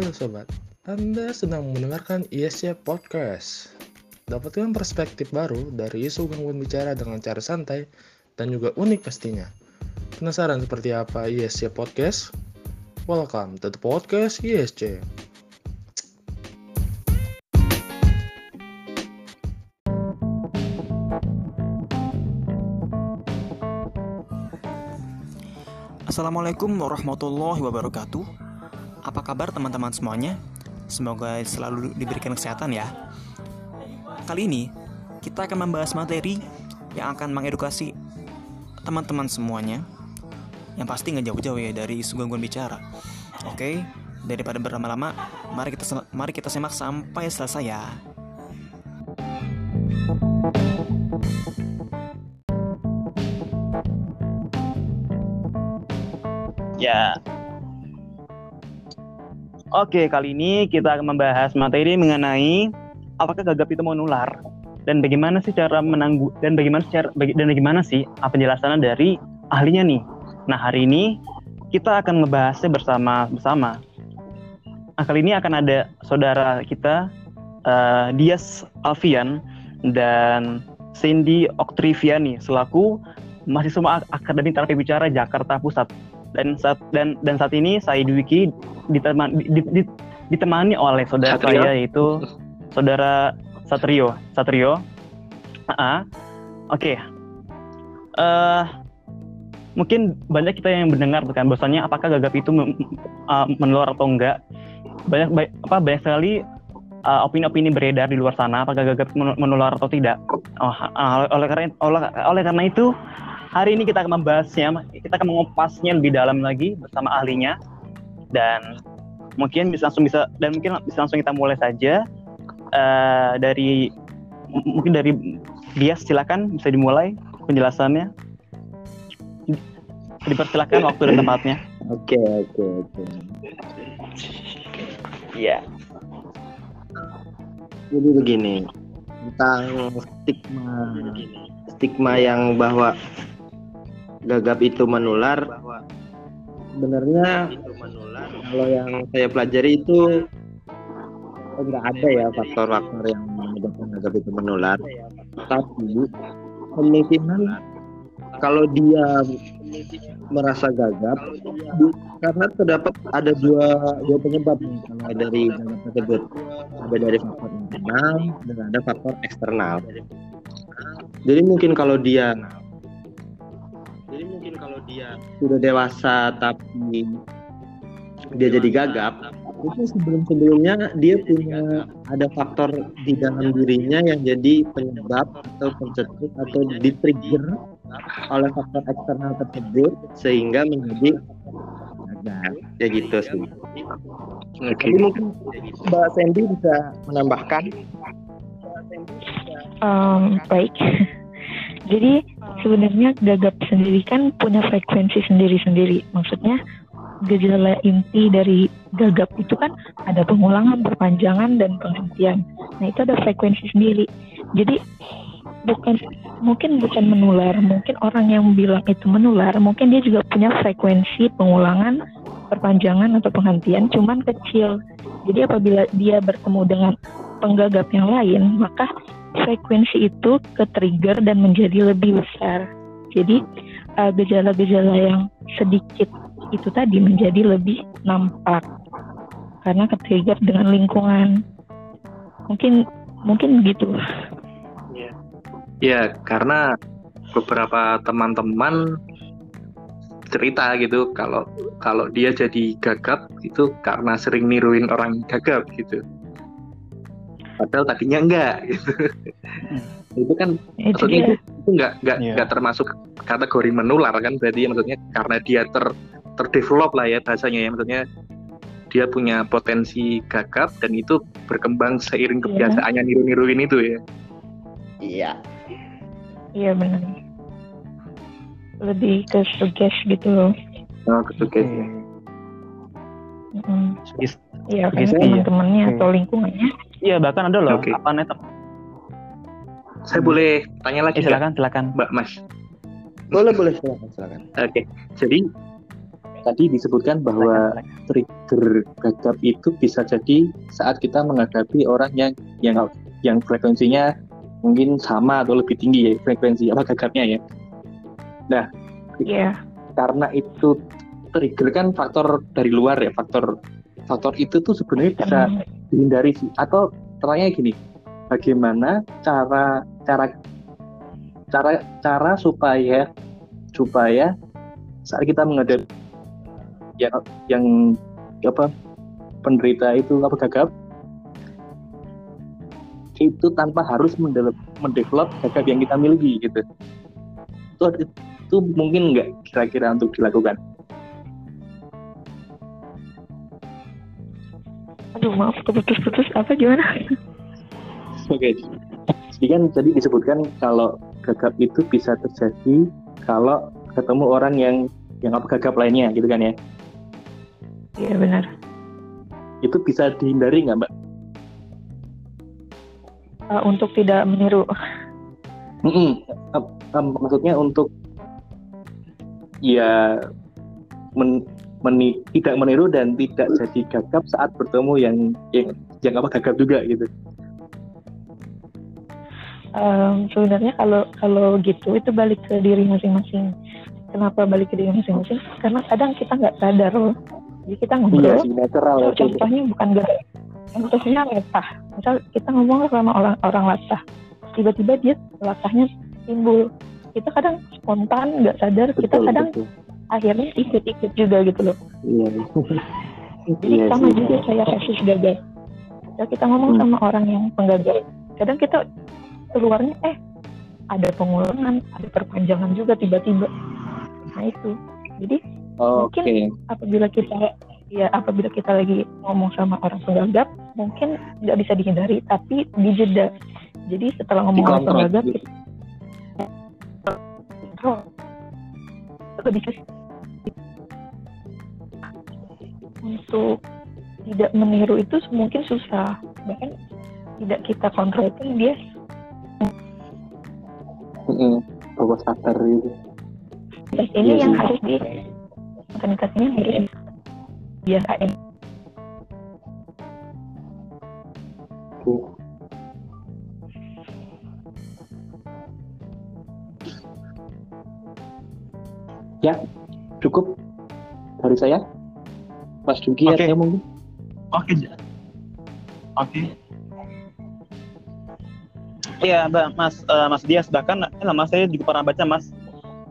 Halo sobat, Anda sedang mendengarkan ISC Podcast. Dapatkan perspektif baru dari isu gangguan bicara dengan cara santai dan juga unik pastinya. Penasaran seperti apa ISC Podcast? Welcome to the podcast ISC. Assalamualaikum warahmatullahi wabarakatuh. Apa kabar teman-teman semuanya? Semoga selalu diberikan kesehatan ya. Kali ini kita akan membahas materi yang akan mengedukasi teman-teman semuanya. Yang pasti nggak jauh-jauh ya dari isu gangguan bicara. Oke, daripada berlama-lama, mari kita mari kita simak sampai selesai ya. Ya. Oke, kali ini kita akan membahas materi mengenai apakah gagap itu menular dan bagaimana sih cara menanggu dan bagaimana cara dan bagaimana sih penjelasannya dari ahlinya nih. Nah, hari ini kita akan membahasnya bersama bersama. Nah, kali ini akan ada saudara kita uh, Dias Alfian dan Cindy Oktriviani selaku mahasiswa Akademi Terapi Bicara Jakarta Pusat dan saat dan dan saat ini saya Dwiki ditemani, ditemani oleh saudara Satrio. saya yaitu saudara Satrio Satrio uh -uh. oke okay. uh, eh, mungkin banyak kita yang mendengar kan bahwasanya apakah gagap itu uh, menular atau enggak banyak ba apa banyak sekali uh, opini-opini beredar di luar sana apakah gagap menular atau tidak oh, uh, oleh karena oleh, oleh karena itu Hari ini kita akan membahasnya, kita akan mengupasnya lebih dalam lagi bersama ahlinya dan mungkin bisa langsung bisa dan mungkin bisa langsung kita mulai saja uh, dari mungkin dari dia silakan bisa dimulai penjelasannya. Dipersilakan waktu dan tempatnya. Oke oke oke. Iya. Jadi begini tentang stigma stigma yang bahwa gagap itu menular. Sebenarnya kalau yang saya pelajari itu enggak ada ya faktor-faktor yang menyebabkan gagap itu menular. Tapi kemungkinan kalau dia merasa gagap karena terdapat ada dua dua penyebab nih dari gagap tersebut. Ada dari faktor internal dan ada faktor eksternal. Jadi mungkin kalau dia dia sudah dewasa tapi dia jadi gagap itu sebelum sebelumnya dia punya ada faktor di dalam dirinya yang jadi penyebab atau pencetus atau di trigger oleh faktor eksternal tersebut sehingga menjadi ya gitu sih. Oke. Okay. mungkin Mbak Sandy bisa menambahkan. Um, baik. Jadi sebenarnya gagap sendiri kan punya frekuensi sendiri-sendiri. Maksudnya gejala inti dari gagap itu kan ada pengulangan, perpanjangan, dan penghentian. Nah itu ada frekuensi sendiri. Jadi bukan mungkin bukan menular, mungkin orang yang bilang itu menular, mungkin dia juga punya frekuensi pengulangan, perpanjangan atau penghentian, cuman kecil. Jadi apabila dia bertemu dengan penggagap yang lain, maka frekuensi itu ke trigger dan menjadi lebih besar. Jadi uh, gejala-gejala uh, yang sedikit itu tadi menjadi lebih nampak karena ke trigger dengan lingkungan. Mungkin mungkin gitu. Ya, ya karena beberapa teman-teman cerita gitu kalau kalau dia jadi gagap itu karena sering niruin orang gagap gitu padahal tadinya enggak gitu. Hmm. itu kan itu maksudnya itu, itu enggak enggak yeah. enggak termasuk kategori menular kan berarti maksudnya karena dia ter terdevelop lah ya bahasanya ya maksudnya dia punya potensi gagap dan itu berkembang seiring iya. kebiasaannya niru-niruin itu ya iya iya benar lebih ke suges gitu loh oh ke suges mm -hmm. Iya, kan teman-temannya atau lingkungannya Iya bahkan ada loh okay. apa net. Saya boleh tanya lagi? Eh, silakan silakan. Mbak Mas. Boleh boleh silakan silakan. Oke okay. jadi tadi disebutkan bahwa trigger gagap itu bisa jadi saat kita menghadapi orang yang yang yang frekuensinya mungkin sama atau lebih tinggi ya frekuensi apa gagapnya ya. Nah, Iya. karena itu trigger kan faktor dari luar ya, faktor faktor itu tuh sebenarnya bisa Hmm. Dihindari sih. Atau pertanyaannya gini, bagaimana cara cara cara cara supaya supaya saat kita menghadapi yang yang apa penderita itu apa gagap itu tanpa harus mendevelop, mendevelop gagap yang kita miliki gitu itu itu mungkin nggak kira-kira untuk dilakukan Aduh maaf keputus-putus apa gimana? Oke. Jadi kan tadi disebutkan kalau gagap itu bisa terjadi kalau ketemu orang yang yang apa gagap lainnya gitu kan ya. Iya benar. Itu bisa dihindari nggak mbak? Uh, untuk tidak meniru. Mm-mm. Em- em, maksudnya untuk ya men- meni- tidak meniru dan tidak jadi gagap saat bertemu yang yang yang apa gagap juga gitu. Um, sebenarnya kalau kalau gitu itu balik ke diri masing-masing. Kenapa balik ke diri masing-masing? Karena kadang kita nggak sadar loh. Jadi kita Iya ngobrol. sih natural Oh, itu. contohnya bukan gak contohnya latah misal kita ngomong sama orang orang latah tiba-tiba dia latahnya timbul kita kadang spontan nggak sadar kita Betul, kadang betul. Akhirnya ikut-ikut juga gitu loh Iya. jadi Iya sama juga kayak kasus gagal Kalau kita ngomong Hmm. sama orang yang penggagal kadang kita keluarnya eh ada pengulangan ada perpanjangan juga tiba-tiba nah itu jadi Oke. Mungkin- apabila kita ya apabila kita lagi ngomong sama orang penggagap mungkin nggak bisa dihindari tapi dijeda jadi setelah ngomong orang gitu. kita lebih untuk tidak meniru itu mungkin susah bahkan tidak kita kontrol itu dia. Bawa sadar gitu. ini yang harus di rutinitas ini harus biasain Ya, cukup dari saya. Mas Duki Oke. ada mungkin? Oke. Oke. Iya, Mbak, Mas eh, Mas Dias bahkan eh, Mas saya juga pernah baca Mas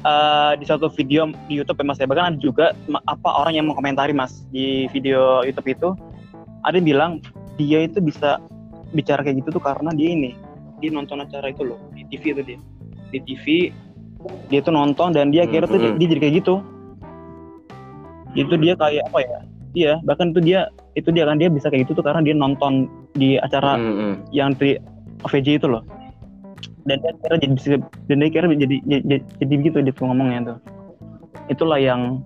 eh, di satu video di YouTube ya Mas ya bahkan ada juga apa orang yang mengomentari Mas di video YouTube itu ada yang bilang dia itu bisa bicara kayak gitu tuh karena dia ini dia nonton acara itu loh di TV itu dia di TV dia tuh nonton dan dia akhirnya tuh Mhm. dia jadi kayak gitu itu dia kayak apa ya? Dia bahkan itu dia itu dia kan dia bisa kayak gitu tuh karena dia nonton di acara Mm-mm. yang di OVJ itu loh. Dan dia akhirnya jadi bisa dan dia akhirnya jadi jadi, jadi, jadi begitu dia tuh ngomongnya tuh. Itulah yang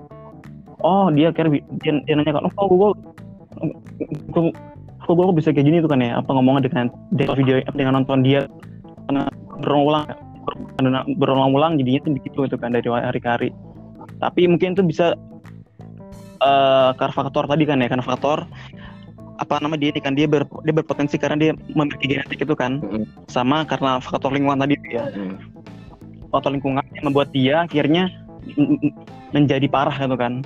oh dia bi- dia, dia nanya kan oh gue kok kok gue bisa kayak gini tuh kan ya? Apa ngomongnya dengan dengan video dengan nonton dia karena berulang berulang-ulang jadinya tuh begitu itu kan dari hari ke hari. Tapi mungkin itu bisa eh karena faktor tadi kan ya karena faktor apa nama dia ini kan dia ber, dia berpotensi karena dia memiliki genetik itu kan Mm-mm. sama karena faktor lingkungan tadi itu ya Mm. faktor lingkungan yang membuat dia akhirnya menjadi parah gitu kan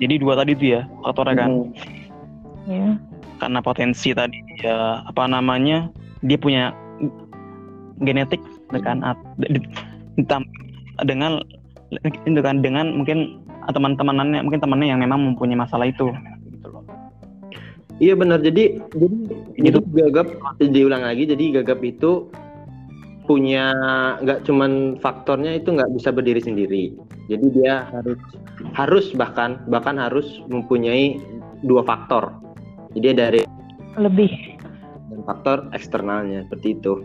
jadi dua tadi itu ya faktornya kan Mm. ya karena potensi tadi ya apa namanya dia punya genetik gitu kan dengan itu kan dengan mungkin teman-temanannya mungkin temannya yang memang mempunyai masalah itu gitu loh Iya benar. Jadi jadi Gitu. jadi gagap diulang lagi. Jadi gagap itu punya nggak cuman faktornya itu nggak bisa berdiri sendiri. Jadi dia harus harus bahkan bahkan harus mempunyai dua faktor. Jadi dari lebih dan faktor eksternalnya seperti itu.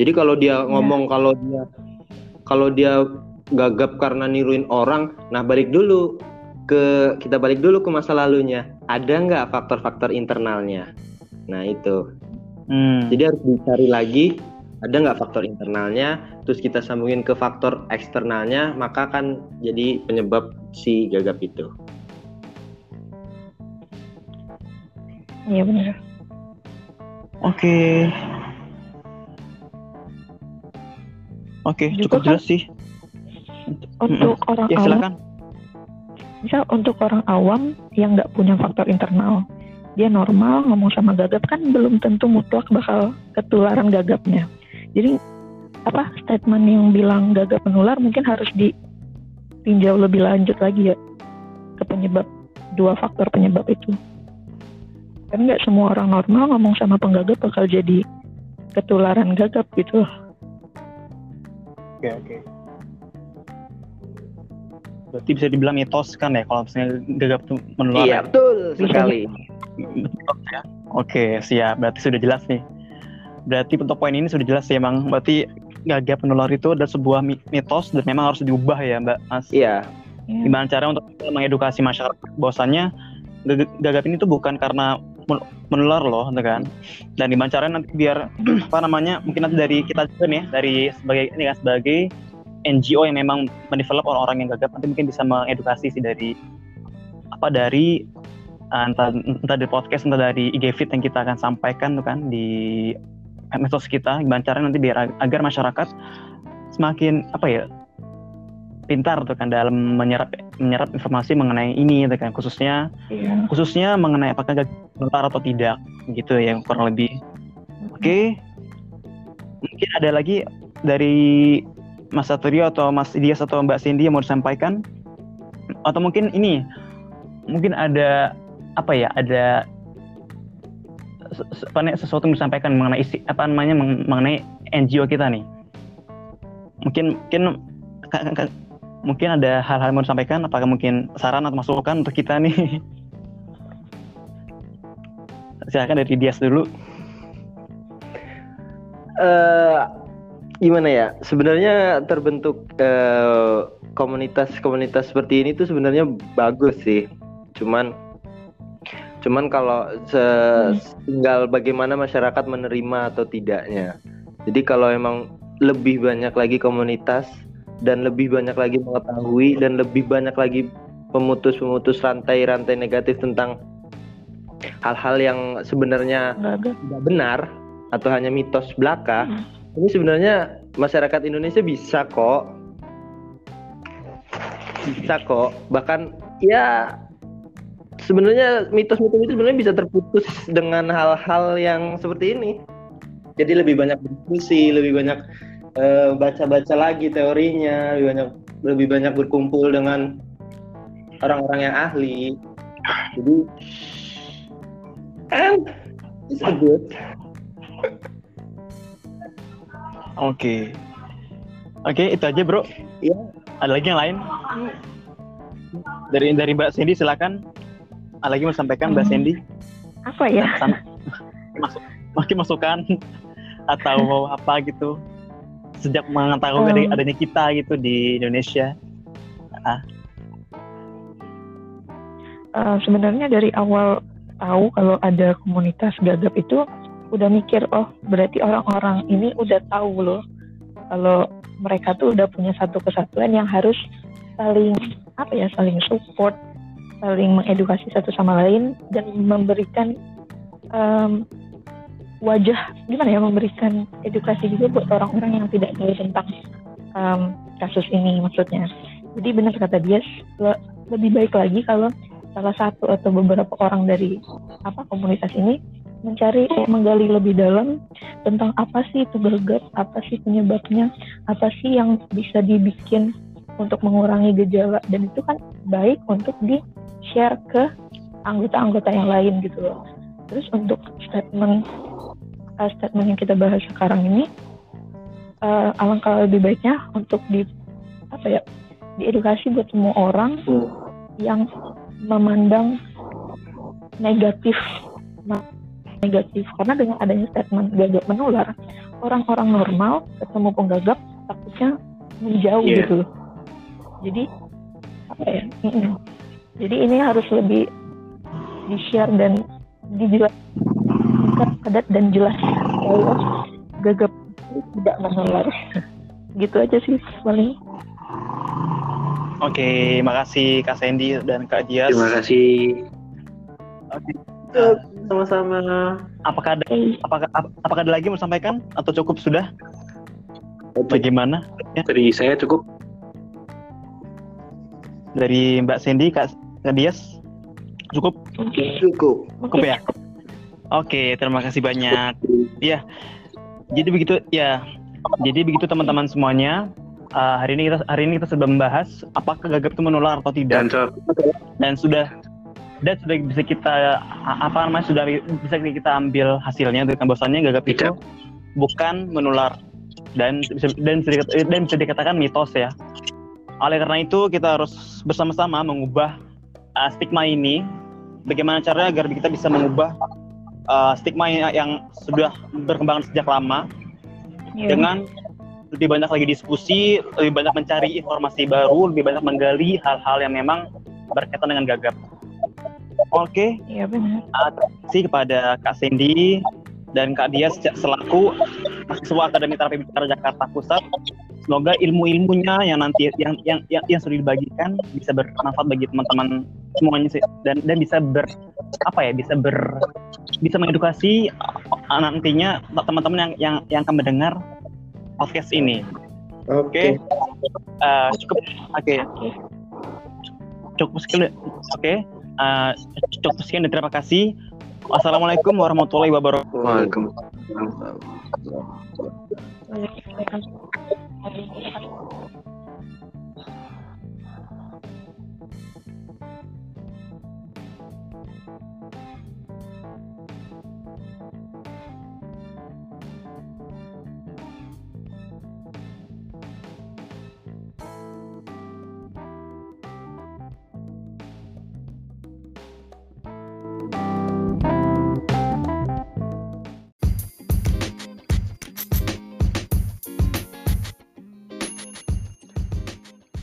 Jadi kalau dia ngomong kalau dia kalau dia gagap karena niruin orang, nah balik dulu ke kita balik dulu ke masa lalunya. Ada nggak faktor-faktor internalnya? Nah itu. hmm. Jadi harus dicari lagi ada nggak faktor internalnya terus kita sambungin ke faktor eksternalnya maka kan jadi penyebab si gagap itu Iya benar. Oke. Oke, Juga cukup kan jelas sih. Untuk orang Ya awam, silakan. misal untuk orang awam yang nggak punya faktor internal, dia normal ngomong sama gagap kan belum tentu mutlak bakal ketularan gagapnya. Jadi apa statement yang bilang gagap menular mungkin harus ditinjau lebih lanjut lagi ya ke penyebab dua faktor penyebab itu. Kan nggak semua orang normal ngomong sama penggagap bakal jadi ketularan gagap gitu. Oke, oke. Berarti bisa dibilang mitos kan ya kalau misalnya gagap itu menular. iya ya? betul sekali Mitos ya. Oke, siap. Berarti sudah jelas nih. Berarti untuk poin ini sudah jelas ya, Bang. Berarti gagap menular itu adalah sebuah mi- mitos dan memang harus diubah ya, Mbak Mas. iya Ya. Gimana cara untuk mengedukasi masyarakat bahwasannya gag- gagap ini tuh bukan karena men- menular loh, gitu kan? Dan gimana caranya nanti biar apa namanya mungkin nanti dari kita juga nih dari sebagai ini kan sebagai NGO yang memang mendevelop orang-orang yang gagap nanti mungkin bisa mengedukasi sih dari apa dari uh, entah, entah dari podcast entah dari IG Fit yang kita akan sampaikan tuh kan di medsos kita gimana caranya nanti biar ag- agar masyarakat semakin apa ya pintar tuh kan dalam menyerap menyerap informasi mengenai ini gitu kan khususnya Iya. khususnya mengenai apakah menular atau tidak gitu ya kurang lebih oke mungkin ada lagi dari Mas Satrio atau Mas Dias atau Mbak Cindy yang mau disampaikan? Atau mungkin ini mungkin ada apa ya ada sesuatu yang disampaikan mengenai isi apa namanya meng- mengenai NGO kita nih. Mungkin mungkin mungkin ada hal-hal yang mau disampaikan? Apakah mungkin saran atau masukan untuk kita nih? Silakan dari Dias dulu. Eh gimana ya? Sebenarnya terbentuk eh, komunitas-komunitas seperti ini tuh sebenarnya bagus sih. Cuman cuman kalau se- tinggal bagaimana masyarakat menerima atau tidaknya. Jadi kalau emang lebih banyak lagi komunitas dan lebih banyak lagi mengetahui dan lebih banyak lagi pemutus-pemutus rantai-rantai negatif tentang hal-hal yang sebenarnya tidak benar atau hanya mitos belaka ini sebenarnya masyarakat Indonesia bisa kok. Bisa kok. Bahkan ya sebenarnya mitos-mitos itu sebenarnya bisa terputus dengan hal-hal yang seperti ini. Jadi lebih banyak diskusi lebih banyak eh, baca-baca lagi teorinya lebih banyak lebih banyak berkumpul dengan orang-orang yang ahli. Jadi and it's a good Oke. Oke, itu aja, Bro. Iya. Ada lagi yang lain? Dari dari Mbak Cindy silakan. Ada lagi mau sampaikan Mbak Hmm. Cindy? Apa ya? Sama. Masuk, makin masukan atau mau apa gitu? Sejak mengetahui Hmm. dari adanya kita gitu di Indonesia. Eh, sebenarnya dari awal tahu kalau ada komunitas gagap itu udah mikir oh berarti orang-orang ini udah tahu loh kalau mereka tuh udah punya satu kesatuan yang harus saling apa ya saling support saling mengedukasi satu sama lain dan memberikan em, wajah gimana ya memberikan edukasi juga buat orang-orang yang tidak tahu tentang em, kasus ini maksudnya. Jadi benar kata dia le- lebih baik lagi kalau salah satu atau beberapa orang dari apa komunitas ini mencari menggali lebih dalam tentang apa sih itu gagap, apa sih penyebabnya, apa sih yang bisa dibikin untuk mengurangi gejala dan itu kan baik untuk di share ke anggota-anggota yang lain gitu loh. Terus untuk statement uh, statement yang kita bahas sekarang ini uh, alangkah lebih baiknya untuk di apa ya diedukasi buat semua orang yang memandang negatif negatif karena dengan adanya statement gagap menular orang-orang normal ketemu penggagap takutnya menjauh Iya. gitu loh jadi apa ya jadi ini harus lebih di share dan dijelaskan padat dan jelas bahwa gagap tidak menular gitu aja sih paling Oke, makasih Kak Sandy dan Kak Dias. Terima kasih. Oke. Sama-sama. Apakah ada Oke. apakah ap- apakah ada lagi mau sampaikan atau cukup sudah? Bagaimana? Ya, Dari saya cukup. dari Mbak Sandy, Kak, Kak Dias, cukup Cukup. cukup ya. Oke, terima kasih banyak. Ya, jadi begitu ya. Jadi begitu teman-teman semuanya. Eh, hari ini kita hari ini kita sudah membahas apakah gagap itu menular atau tidak. Dan dan sudah dan sudah bisa kita apa namanya sudah bisa kita ambil hasilnya dengan bahwasannya gagap itu Tidak. bukan menular dan bisa dan bisa, dikata- dan bisa dikatakan mitos ya. Oleh karena itu kita harus bersama-sama mengubah uh, stigma ini. Bagaimana caranya agar kita bisa mengubah uh, stigma yang, yang sudah berkembang sejak lama Iya. dengan lebih banyak lagi diskusi, lebih banyak mencari informasi baru, lebih banyak menggali hal-hal yang memang berkaitan dengan gagap. Oke, iya benar uh, terima kasih kepada Kak Cindy dan Kak Dias selaku mahasiswa Akademi Terapi Bicara Jakarta Pusat. Semoga ilmu-ilmunya yang nanti yang yang yang, yang sudah dibagikan bisa bermanfaat bagi teman-teman semuanya sih dan dan bisa ber apa ya bisa ber bisa mengedukasi nantinya teman-teman yang yang yang akan mendengar podcast ini. Oke. Uh, cukup oke. Cukup sekian. Oke. Uh, cukup sekian dan terima kasih. Wassalamualaikum warahmatullahi wabarakatuh. Waalaikumsalam.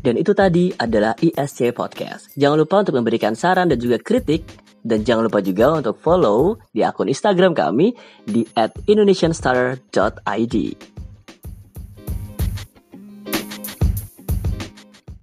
Dan itu tadi adalah ISC Podcast. Jangan lupa untuk memberikan saran dan juga kritik. Dan jangan lupa juga untuk follow di akun Instagram kami di @indonesianstarter.id.